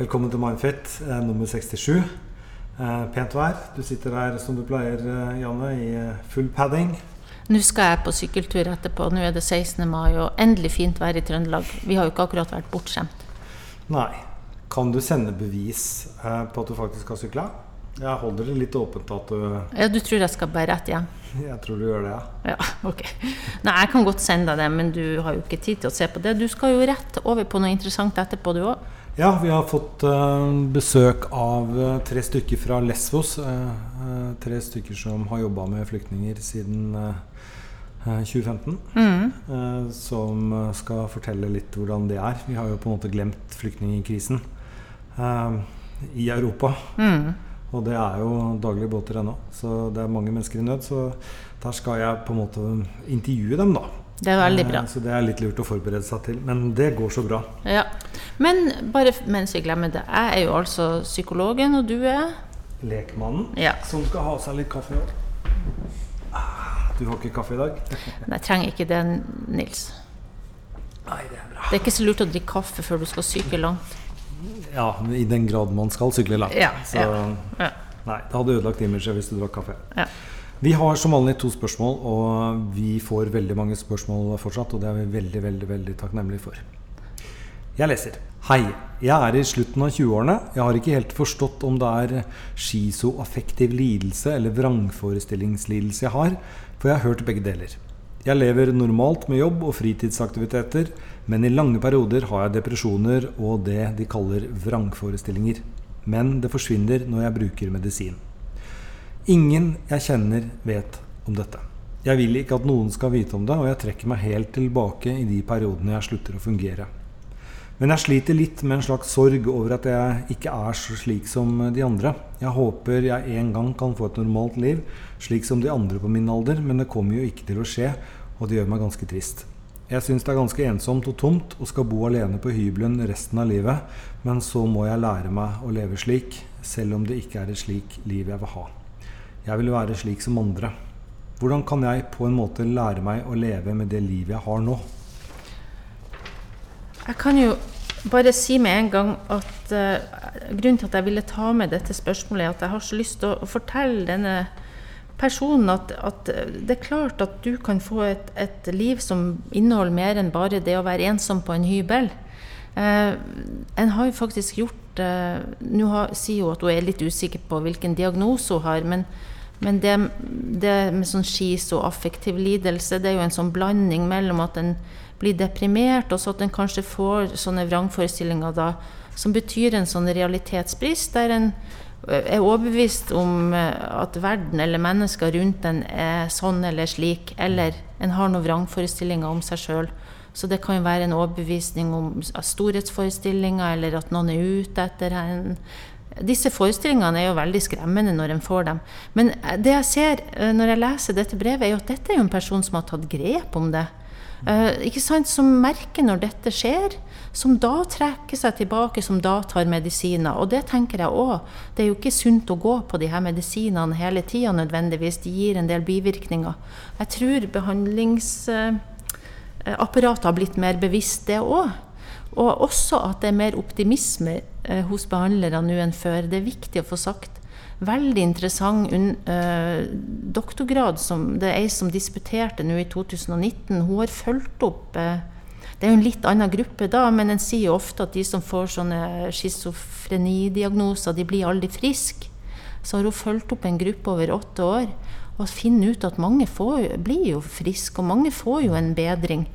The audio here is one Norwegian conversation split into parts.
Velkommen til Mindfit eh, nummer 67. Eh, pent vær. Du sitter her som du pleier, eh, Janne, i eh, full padding. Nå skal jeg på sykkeltur etterpå. Nå er det 16. mai og endelig fint vær i Trøndelag. Vi har jo ikke akkurat vært bortskjemt. Nei. Kan du sende bevis eh, på at du faktisk har sykla? Jeg holder det litt åpent at du Ja, du tror jeg skal bare rett hjem? Jeg tror du gjør det, ja. Ja, ok. Nei, jeg kan godt sende deg det, men du har jo ikke tid til å se på det. Du skal jo rett over på noe interessant etterpå, du òg. Ja, vi har fått eh, besøk av eh, tre stykker fra Lesvos. eh, tre stykker som har jobba med flyktninger siden eh, eh, 2015. Mm. som skal fortelle litt hvordan det er. Vi har jo på en måte glemt flyktningkrisen i Europa. Mm. Og det er jo daglige båter ennå, så det er mange mennesker i nød. Så der skal jeg på en måte intervjue dem, da. Det er veldig bra. Så det er litt lurt å forberede seg til. Men det går så bra. Ja. Men bare mens vi glemmer det. Jeg er jo altså psykologen, og du er Lekmannen Ja. som skal ha seg litt kaffe i år. Ah, Du har ikke kaffe i dag? Nei, jeg trenger ikke det, Nils. Nei, det er bra. Det er ikke så lurt å drikke kaffe før du skal sykle langt. Ja, i den grad man skal sykle langt. Ja, Så ja. Ja. nei, det hadde ødelagt imaget hvis du drakk kaffe. Ja. Vi har som vanlig to spørsmål, og vi får veldig mange spørsmål fortsatt. Og det er vi veldig, veldig, veldig takknemlige for. Jeg leser. Hei. Jeg er i slutten av 20-årene. Jeg har ikke helt forstått om det er schizoaffektiv lidelse eller vrangforestillingslidelse jeg har, for jeg har hørt begge deler. Jeg lever normalt med jobb og fritidsaktiviteter, men i lange perioder har jeg depresjoner og det de kaller vrangforestillinger. Men det forsvinner når jeg bruker medisin. Ingen jeg kjenner vet om dette. Jeg vil ikke at noen skal vite om det, og jeg trekker meg helt tilbake i de periodene jeg slutter å fungere. Men jeg sliter litt med en slags sorg over at jeg ikke er så slik som de andre. Jeg håper jeg en gang kan få et normalt liv, slik som de andre på min alder, men det kommer jo ikke til å skje, og det gjør meg ganske trist. Jeg syns det er ganske ensomt og tomt og skal bo alene på hybelen resten av livet, men så må jeg lære meg å leve slik, selv om det ikke er et slik liv jeg vil ha. Jeg vil være slik som andre. Hvordan kan jeg på en måte lære meg å leve med det livet jeg har nå? Jeg kan jo bare si med en gang at uh, grunnen til at jeg ville ta med dette spørsmålet, er at jeg har så lyst til å fortelle denne personen at, at det er klart at du kan få et, et liv som inneholder mer enn bare det å være ensom på en hybel. Uh, en har jo faktisk gjort uh, Nå sier hun at hun er litt usikker på hvilken diagnose hun har, men, men det, det med sånn schizoaffektiv lidelse, det er jo en sånn blanding mellom at en blir deprimert, og så at en kanskje får sånne vrangforestillinger da, som betyr en sånn realitetsbrist, der en eh, er overbevist om eh, at verden eller mennesker rundt en er sånn eller slik, eller en har noen vrangforestillinger om seg sjøl. Så det kan jo være en overbevisning om storhetsforestillinger, eller at noen er ute etter en. Disse forestillingene er jo veldig skremmende når en får dem. Men eh, det jeg ser eh, når jeg leser dette brevet, er jo at dette er jo en person som har tatt grep om det. Eh, ikke sant, Som merker når dette skjer, som da trekker seg tilbake, som da tar medisiner. Og det tenker jeg òg. Det er jo ikke sunt å gå på de her medisinene hele tida nødvendigvis. De gir en del bivirkninger. Jeg tror behandlingsapparatet har blitt mer bevisst, det òg. Og også at det er mer optimisme hos behandlere nå enn før. Det er viktig å få sagt veldig interessant un, eh, doktorgrad som det er ei som disputerte nå i 2019. Hun har fulgt opp eh, Det er jo en litt annen gruppe da, men en sier jo ofte at de som får sånne schizofrenidiagnoser, de blir aldri friske. Så har hun fulgt opp en gruppe over åtte år og finner ut at mange får, blir jo friske, og mange får jo en bedring.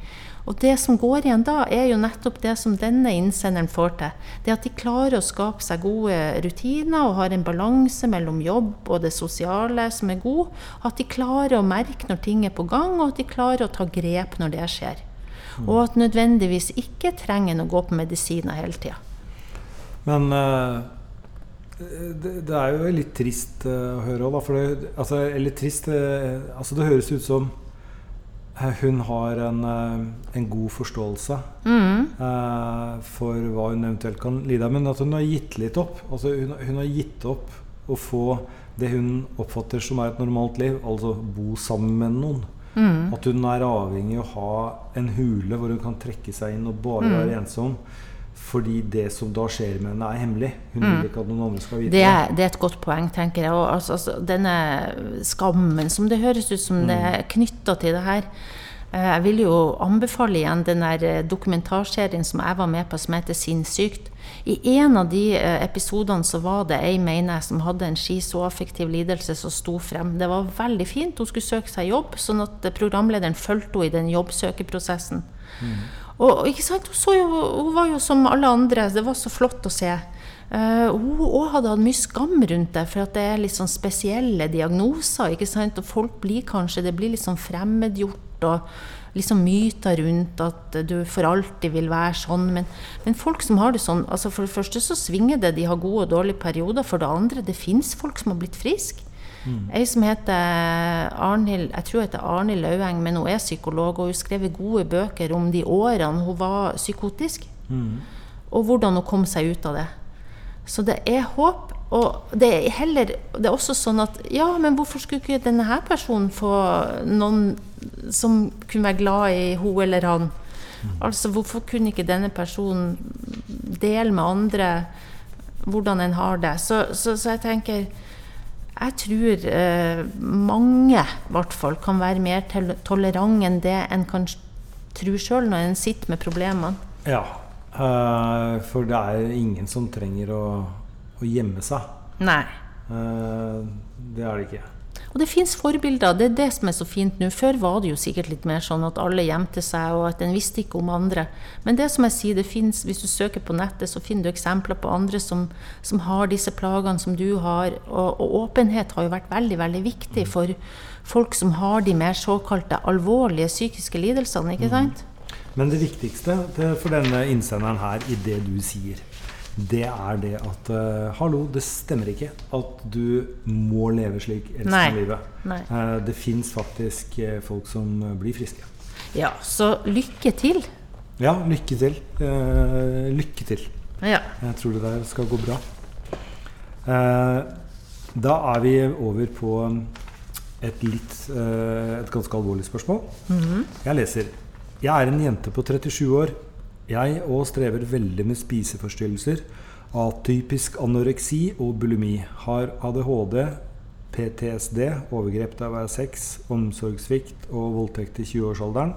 Og det som går igjen da, er jo nettopp det som denne innsenderen får til. Det at de klarer å skape seg gode rutiner og har en balanse mellom jobb og det sosiale som er god. At de klarer å merke når ting er på gang, og at de klarer å ta grep når det skjer. Og at nødvendigvis ikke trenger en å gå på medisiner hele tida. Men eh, det, er jo litt trist eh, å høre òg, da. For det, altså, eller trist eh, Altså, det høres ut som hun har en, eh, en god forståelse Mm. eh, for hva hun eventuelt kan lide av. Men at hun har gitt litt opp. Altså, hun, hun har gitt opp å få det hun oppfatter som er et normalt liv, altså bo sammen med noen. Mm. At hun er avhengig av å ha en hule hvor hun kan trekke seg inn og bare Mm. være ensom. Fordi det som da skjer med henne, er hemmelig. Hun vil ikke at noen andre skal vite Det er, det er et godt poeng, tenker jeg. Og altså, altså, denne skammen som det høres ut som det er knytta til det her. eh, Jeg vil jo anbefale igjen den der eh, dokumentarserien som jeg var med på, som heter 'Sinnssykt'. I en av de eh, episodene så var det ei, mener jeg, som hadde en schizoaffektiv lidelse som sto frem. Det var veldig fint. Hun skulle søke seg jobb, sånn at programlederen fulgte henne i den jobbsøkeprosessen. Og, og ikke sant? Hun, jo, hun var jo som alle andre. Det var så flott å se. Uh, hun òg hadde hatt mye skam rundt det, for det er litt sånn spesielle diagnoser. ikke sant? Og folk blir kanskje Det blir litt sånn fremmedgjort og liksom myter rundt at du for alltid vil være sånn. Men, men folk som har det sånn altså For det første så svinger det, de har gode og dårlige perioder. For det andre, det fins folk som har blitt friske. Ei som heter Arnhild jeg tror heter Arnhild Laueng, men hun er psykolog, og hun skrev gode bøker om de årene hun var psykotisk. Og hvordan hun kom seg ut av det. Så det er håp. Og det er heller Det er også sånn at Ja, men hvorfor skulle ikke denne her personen få noen som kunne være glad i hun eller han? Altså, hvorfor kunne ikke denne personen dele med andre hvordan en har det? Så, så, så jeg tenker jeg tror eh, mange i hvert fall kan være mer tolerant tolerante enn det en kan tro sjøl når en sitter med problemene. Ja. eh, for det er ingen som trenger å, å gjemme seg. Nei. Eh, det er det ikke. Og det fins forbilder. Det er det som er så fint nå. Før var det jo sikkert litt mer sånn at alle gjemte seg, og at en visste ikke om andre. Men det som jeg sier, det finnes, hvis du søker på nettet, så finner du eksempler på andre som, som har disse plagene som du har. Og, og åpenhet har jo vært veldig, veldig viktig for folk som har de mer såkalte alvorlige psykiske lidelsene, ikke sant? Men det viktigste for denne innsenderen her i det du sier, det er det at uh, Hallo, det stemmer ikke at du må leve slik resten av livet. Eh, det fins faktisk uh, folk som blir friske. Ja, så lykke til. Ja, lykke til. Lykke til. Ja. Jeg tror det der skal gå bra. Da er vi over på et litt et ganske alvorlig spørsmål. Jeg leser. Jeg er en jente på 37 år. Jeg òg strever veldig med spiseforstyrrelser. Atypisk anoreksi og bulimi. Har ADHD, PTSD, overgrep da jeg var seks, omsorgssvikt og voldtekt i 20-årsalderen.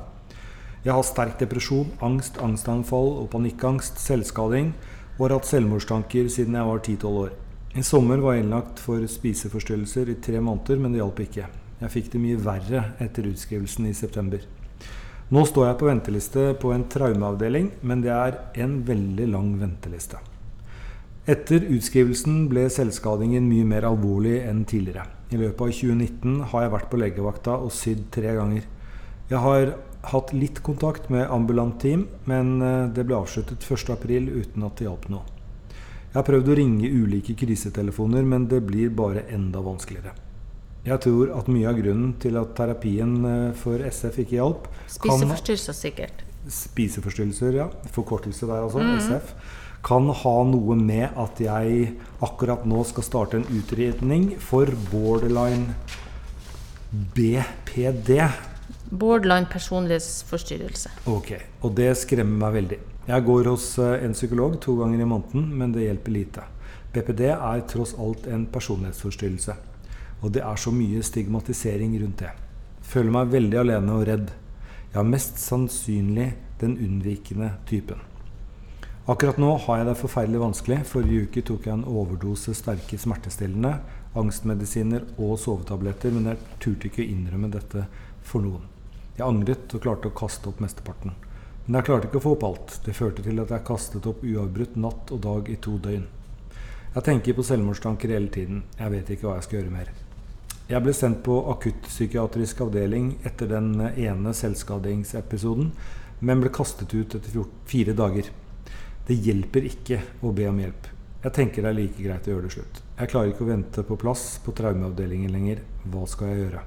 Jeg har sterk depresjon, angst, angstanfall og panikkangst, selvskading og har hatt selvmordstanker siden jeg var 10-12 år. I sommer var jeg innlagt for spiseforstyrrelser i tre måneder, men det hjalp ikke. Jeg fikk det mye verre etter utskrivelsen i september. Nå står jeg på venteliste på en traumeavdeling, men det er en veldig lang venteliste. Etter utskrivelsen ble selvskadingen mye mer alvorlig enn tidligere. I løpet av 2019 har jeg vært på legevakta og sydd tre ganger. Jeg har hatt litt kontakt med ambulant team, men eh, det ble avsluttet 1.4 uten at det hjalp noe. Jeg har prøvd å ringe ulike krisetelefoner, men det blir bare enda vanskeligere. Jeg tror at mye av grunnen til at terapien eh, for SF ikke hjalp, Spiseforstyrrelser, sikkert. spiseforstyrrelser, ja, forkortelse der altså, SF, kan ha noe med at jeg akkurat nå skal starte en utredning for borderline BPD. Borderline personlighetsforstyrrelse. Ok, og det skremmer meg veldig. Jeg går hos eh, en psykolog to ganger i måneden, men det hjelper lite. BPD er tross alt en personlighetsforstyrrelse, og det er så mye stigmatisering rundt det. Føler meg veldig alene og redd. Jeg har mest sannsynlig den unnvikende typen. Akkurat nå har jeg det forferdelig vanskelig. Forrige uke tok jeg en overdose sterke smertestillende, angstmedisiner og sovetabletter, men jeg turte ikke å innrømme dette for noen. Jeg angret og klarte å kaste opp mesteparten. Men jeg klarte ikke å få opp alt. Det førte til at jeg kastet opp uavbrutt natt og dag i to døgn. Jeg tenker på selvmordstanker hele tiden. Jeg vet ikke hva jeg skal gjøre mer. Jeg ble sendt på akuttpsykiatrisk avdeling etter den ene selvskadingsepisoden, men ble kastet ut etter fire dager. Det hjelper ikke å be om hjelp. Jeg tenker det er like greit å gjøre det slutt. Jeg klarer ikke å vente på plass på traumeavdelingen lenger. Hva skal jeg gjøre?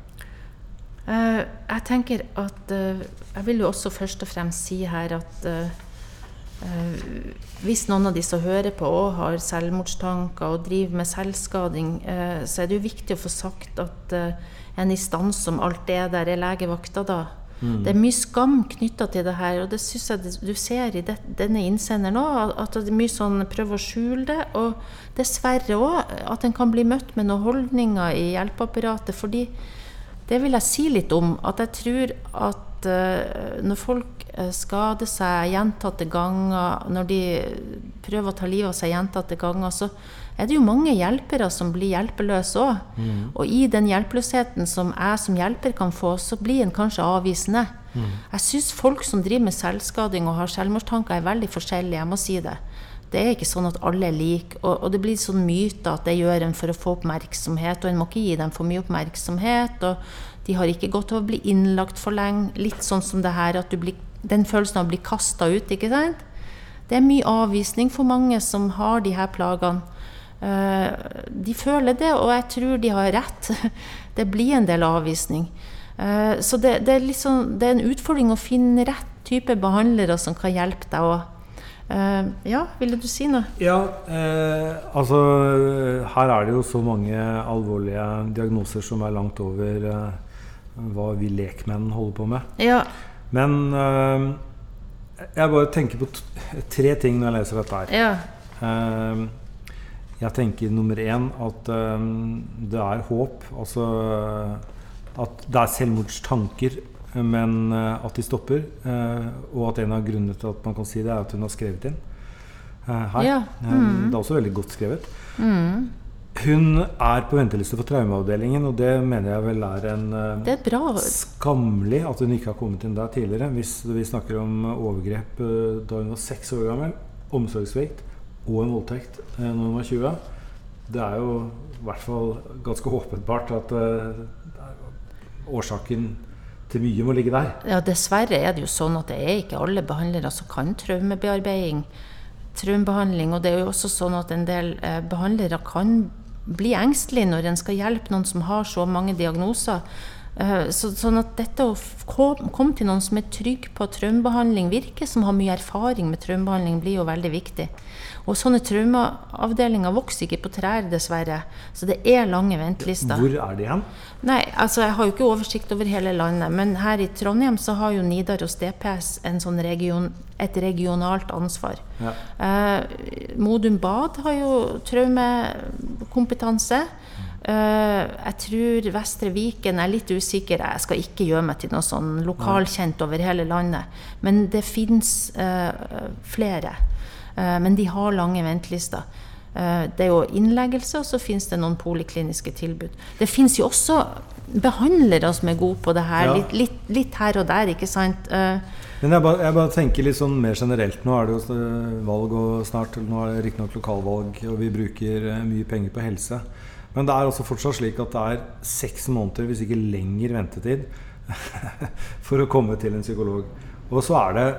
Uh, jeg tenker at uh, Jeg vil jo også først og fremst si her at eh, hvis noen av de som hører på òg har selvmordstanker og driver med selvskading, eh, så er det jo viktig å få sagt at eh, en instans som alt det der er legevakta, da. Det er mye skam knytta til det her, og det syns jeg du ser i det, denne innsenderen òg. At det er mye sånn prøver å skjule det. Og dessverre òg at en kan bli møtt med noen holdninger i hjelpeapparatet. fordi det vil jeg si litt om. At jeg tror at eh, når folk eh, skader seg gjentatte ganger, når de prøver å ta livet av seg gjentatte ganger, så er det jo mange hjelpere som blir hjelpeløse òg. Og i den hjelpeløsheten som jeg som hjelper kan få, så blir en kanskje avvisende. Jeg syns folk som driver med selvskading og har selvmordstanker, er veldig forskjellige. Jeg må si det. Det er ikke sånn at alle er like. Og, og det blir sånn myter at det gjør en for å få oppmerksomhet, og en må ikke gi dem for mye oppmerksomhet. Og de har ikke godt av å bli innlagt for lenge. Litt sånn som det her at du blir, den følelsen av å bli kasta ut, ikke sant. Det er mye avvisning for mange som har de her plagene. Eh, de føler det, og jeg tror de har rett. Det blir en del avvisning. Eh, så det, det, er liksom, det er en utfordring å finne rett type behandlere som kan hjelpe deg òg. Ja, ville du si noe? Ja, eh, altså Her er det jo så mange alvorlige diagnoser som er langt over eh, hva vi lekmenn holder på med. Ja. Men eh, jeg bare tenker på tre ting når jeg leser dette her. ja. Eh, jeg tenker nummer én at eh, det er håp. Altså at det er selvmordstanker, men eh, at de stopper. eh, og at en av grunnene til at man kan si det, er at hun har skrevet inn eh, her. Ja, Mm. Det er også veldig godt skrevet. Mm. Hun er på venteliste for traumeavdelingen, og det mener jeg vel er en Det er bra. Skammelig at hun ikke har kommet inn der tidligere. Hvis vi snakker om overgrep da hun var seks år gammel, omsorgssvikt og en voldtekt når hun var 20. Det er jo i hvert fall ganske åpenbart at årsaken til mye må ligge der. Ja, dessverre er det jo sånn at det er ikke alle behandlere som kan traumebearbeiding, traumebehandling. Og det er jo også sånn at en del eh, behandlere kan bli engstelige når en skal hjelpe noen som har så mange diagnoser. Eh, så, sånn at dette å komme til noen som er trygg på traumebehandling, virker som har mye erfaring med traumebehandling, blir jo veldig viktig. Og sånne traumeavdelinger vokser ikke på trær, dessverre. Så det er lange ventelister. Hvor er de hen? Nei, altså jeg har jo ikke oversikt over hele landet, men her i Trondheim så har jo Nidaros DPS en sånn region, et regionalt ansvar. Ja. Eh, Modum Bad har jo traumekompetanse. Eh, jeg tror Vestre Viken er litt usikker. Jeg skal ikke gjøre meg til noe sånn lokalkjent over hele landet. Men det fins flere. Eh, men de har lange ventelister. Eh, det er jo innleggelse, og så finnes det noen polikliniske tilbud. Det finnes jo også behandlere som er gode på det her, Ja. litt, litt, litt her og der, ikke sant. Eh, Men jeg bare, jeg bare tenker litt sånn mer generelt. Nå er det jo eh, valg og snart. Nå er det riktignok lokalvalg, og vi bruker eh, mye penger på helse. Men det er også fortsatt slik at det er seks måneder, hvis ikke lenger ventetid, for å komme til en psykolog. Og så er det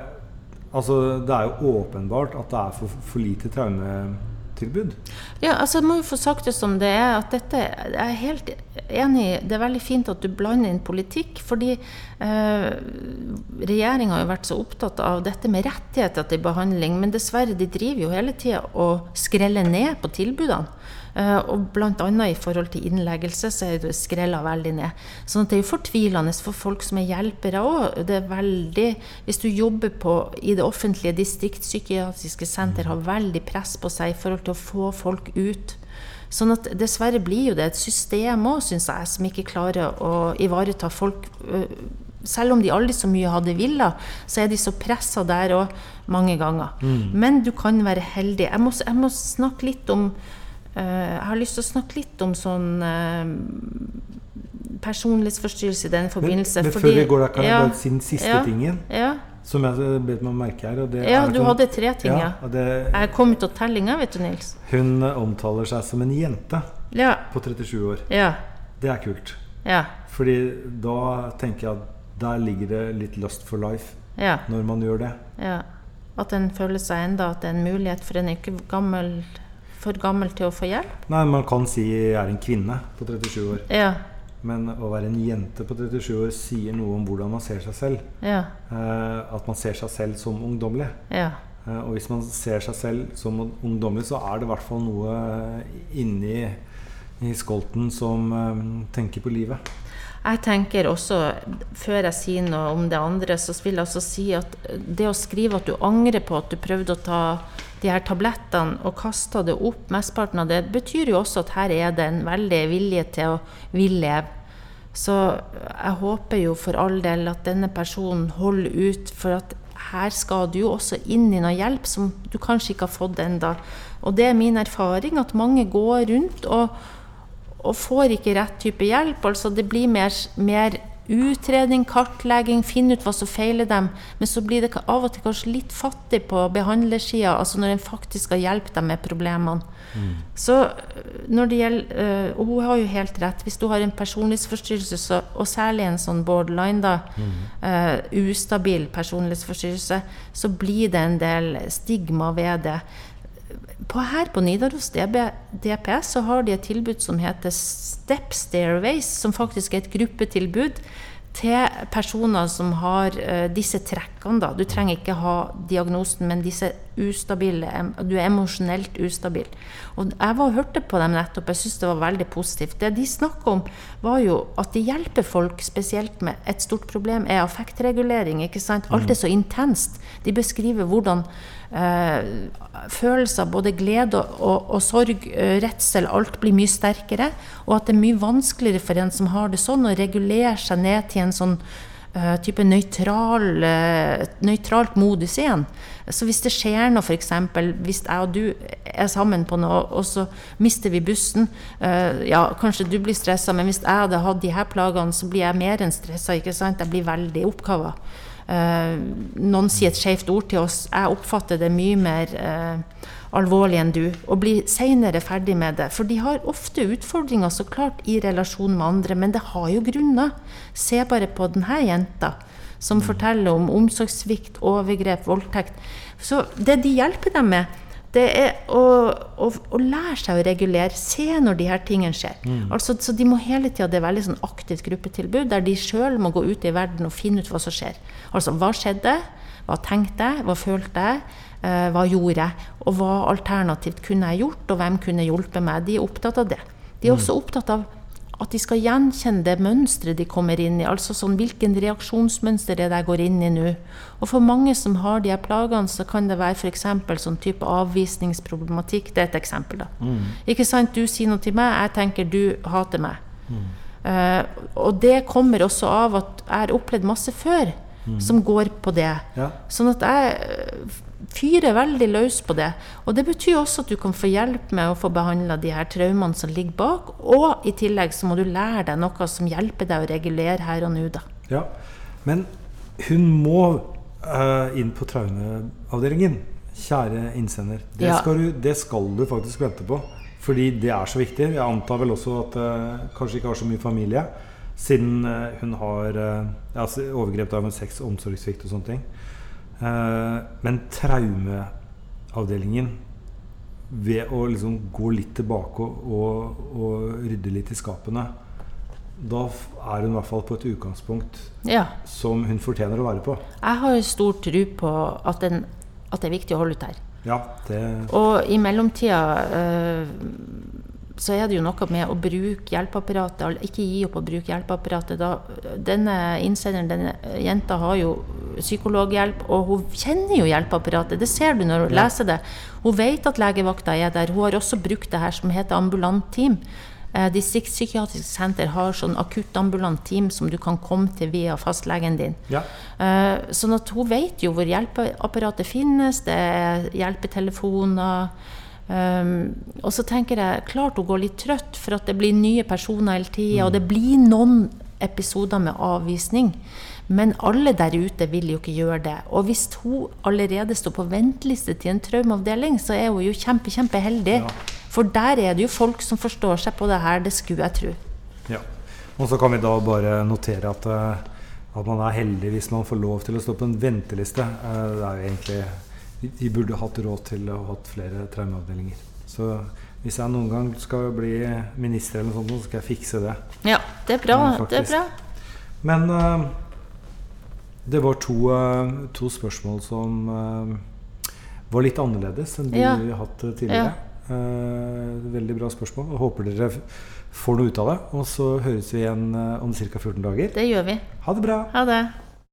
Altså, det er jo åpenbart at det er for, for lite traumetilbud. Ja, altså Jeg må jo få sagt det som det er. at dette, Jeg er helt enig. Det er veldig fint at du blander inn politikk. fordi eh, regjeringa har jo vært så opptatt av dette med rettigheter til behandling. Men dessverre, de driver jo hele tida og skreller ned på tilbudene. Eh, og bl.a. i forhold til innleggelse så er det skrella veldig ned. Sånn at det er jo fortvilende for folk som er hjelpere òg. Det er veldig Hvis du jobber på, i det offentlige distriktspsykiatriske senter, har veldig press på seg i forhold til å få folk ut. Sånn at dessverre blir jo det et system òg, syns jeg, som ikke klarer å ivareta folk. øh, Selv om de aldri så mye hadde villa, så er de så pressa der òg mange ganger. Men du kan være heldig. Jeg må, jeg må snakke litt om Jeg har lyst til å snakke litt om sånn øh, personlighetsforstyrrelse i den forbindelse. men fordi- før vi går der, kan jeg ja, bare si den siste ja, tingen Ja, som jeg bet meg merke her. Ja du sånn- hadde tre ting, ja. det, Jeg kom ut av tellinga, vet du, Nils. hun omtaler seg som en jente Ja. på 37 år. Ja. Det er kult. Ja. Fordi da tenker jeg at der ligger det litt lust for life Ja. når man gjør det. ja. At en føler seg enda at det er en mulighet, for en er ikke gammel, for gammel til å få hjelp. Nei, man kan si jeg er en kvinne på 37 år. Ja. Men å være en jente på 37 år sier noe om hvordan man ser seg selv. Ja. Eh, at man ser seg selv som ungdommelig. Ja. Eh, og hvis man ser seg selv som ungdommelig, så er det i hvert fall noe inni i skolten som eh, tenker på livet. Jeg tenker også, før jeg sier noe om det andre, så vil jeg også si at det å skrive at du angrer på at du prøvde å ta de her tablettene og kasta det opp, mesteparten av det, betyr jo også at her er det en veldig vilje til å vil leve. Så jeg håper jo for all del at denne personen holder ut, for at her skal du jo også inn i noe hjelp som du kanskje ikke har fått ennå. Og det er min erfaring at mange går rundt og og får ikke rett type hjelp. Altså det blir mer, mer utredning, kartlegging, finne ut hva som feiler dem. Men så blir det av og til kanskje litt fattig på behandlersida, altså når en faktisk skal hjelpe dem med problemene. Mm. Så øh, når det gjelder øh, Og hun har jo helt rett. Hvis du har en personlighetsforstyrrelse, og særlig en sånn borderline, da, mm. uh, ustabil personlighetsforstyrrelse, så blir det en del stigma ved det på, her på Nidaros DPS så har de et tilbud som heter Step Stairways, som faktisk er et gruppetilbud til personer som har uh, disse trekkene. Da. Du trenger ikke ha diagnosen, men disse ustabile Du er emosjonelt ustabil. Og jeg var hørte på dem nettopp, jeg syns det var veldig positivt. Det de snakker om, var jo at de hjelper folk spesielt med et stort problem, er affektregulering. ikke sant? Alt er så intenst. De beskriver hvordan eh, følelser, både glede og, og, og sorg, eh, redsel, alt blir mye sterkere. Og at det er mye vanskeligere for en som har det sånn, å regulere seg ned til en sånn type nøytral, uh, nøytralt modus igjen. Så hvis det skjer noe, f.eks. hvis jeg og du er sammen på noe, og så mister vi bussen uh, Ja, kanskje du blir stressa, men hvis jeg hadde hatt de her plagene, så blir jeg mer enn stressa. Jeg blir veldig oppkava. Noen sier et skjevt ord til oss. Jeg oppfatter det mye mer alvorlig enn du. Og blir seinere ferdig med det. For de har ofte utfordringer så klart i relasjon med andre, men det har jo grunner. Se bare på denne jenta som mm. forteller om omsorgssvikt, overgrep, voldtekt. Så det de hjelper dem med, det er å, å, å, lære seg å regulere, se når de her tingene skjer. Mm. Altså, så de må hele tida Det er veldig sånn aktivt gruppetilbud der de sjøl må gå ut i verden og finne ut hva som skjer. Altså hva skjedde? Hva tenkte jeg? Hva følte jeg? Eh, hva gjorde jeg? Og hva alternativt kunne jeg gjort? Og hvem kunne hjulpet meg? De er opptatt av det. De er mm. også opptatt av at de skal gjenkjenne det mønsteret de kommer inn i. Altså sånn, hvilken reaksjonsmønster er det jeg går inn i nå? Og for mange som har de her plagene, så kan det være f.eks. sånn type avvisningsproblematikk. Det er et eksempel, da. Mm. Ikke sant? Du sier noe til meg, jeg tenker du hater meg. Mm. Uh, og det kommer også av at jeg har opplevd masse før mm. som går på det. Ja. Sånn at jeg fyrer veldig løs på det. Og det betyr også at du kan få hjelp med å få behandla de her traumene som ligger bak. Og i tillegg så må du lære deg noe som hjelper deg å regulere her og nå, da. Ja, men hun må uh, inn på traumeavdelingen. Kjære innsender. Det, ja. skal du, det, skal du, faktisk vente på. Fordi det er så viktig. Jeg antar vel også at uh, kanskje ikke har så mye familie. Siden uh, hun har altså overgrep av sex, omsorgssvikt og sånne ting. Eh, men traumeavdelingen ved å liksom gå litt tilbake og, og, rydde litt i skapene da er hun i hvert fall på et utgangspunkt ja. som hun fortjener å være på. Jeg har stor tro på at, den, at, det er viktig å holde ut her. Ja, det... Og i mellomtida øh, så er det jo noe med å bruke hjelpeapparatet, ikke gi opp å bruke hjelpeapparatet. Da, denne innsenderen, denne jenta, har jo psykologhjelp, og hun kjenner jo hjelpeapparatet. Det ser du når hun ja. leser det. Hun vet at legevakta er der. Hun har også brukt det her som heter ambulant team. Eh, Distriktspsykiatrisk senter har sånn akuttambulant team som du kan komme til via fastlegen din. Ja. Eh, sånn at hun vet jo hvor hjelpeapparatet finnes. Det er hjelpetelefoner. Um, og så tenker jeg klart hun går litt trøtt, for at det blir nye personer hele tida. Mm. Og det blir noen episoder med avvisning. Men alle der ute vil jo ikke gjøre det. Og hvis hun allerede står på venteliste til en traumeavdeling, så er hun jo kjempe, kjempeheldig. Ja. For der er det jo folk som forstår seg på det her, det skulle jeg tro. Ja. Og så kan vi da bare notere at, eh, at man er heldig hvis man får lov til å stå på en venteliste. Eh, det er jo egentlig vi burde hatt råd til å ha hatt flere traumeavdelinger. Så hvis jeg noen gang skal bli minister, eller noe sånt, så skal jeg fikse det. Ja, det er bra. Men, det er bra. Men det var to, uh, to spørsmål som uh, var litt annerledes enn de ja. vi har hatt tidligere. Ja. Eh, veldig bra spørsmål. Håper dere får noe ut av det. Og så høres vi igjen eh, om ca. 14 dager. Det gjør vi. Ha det bra! Ha det.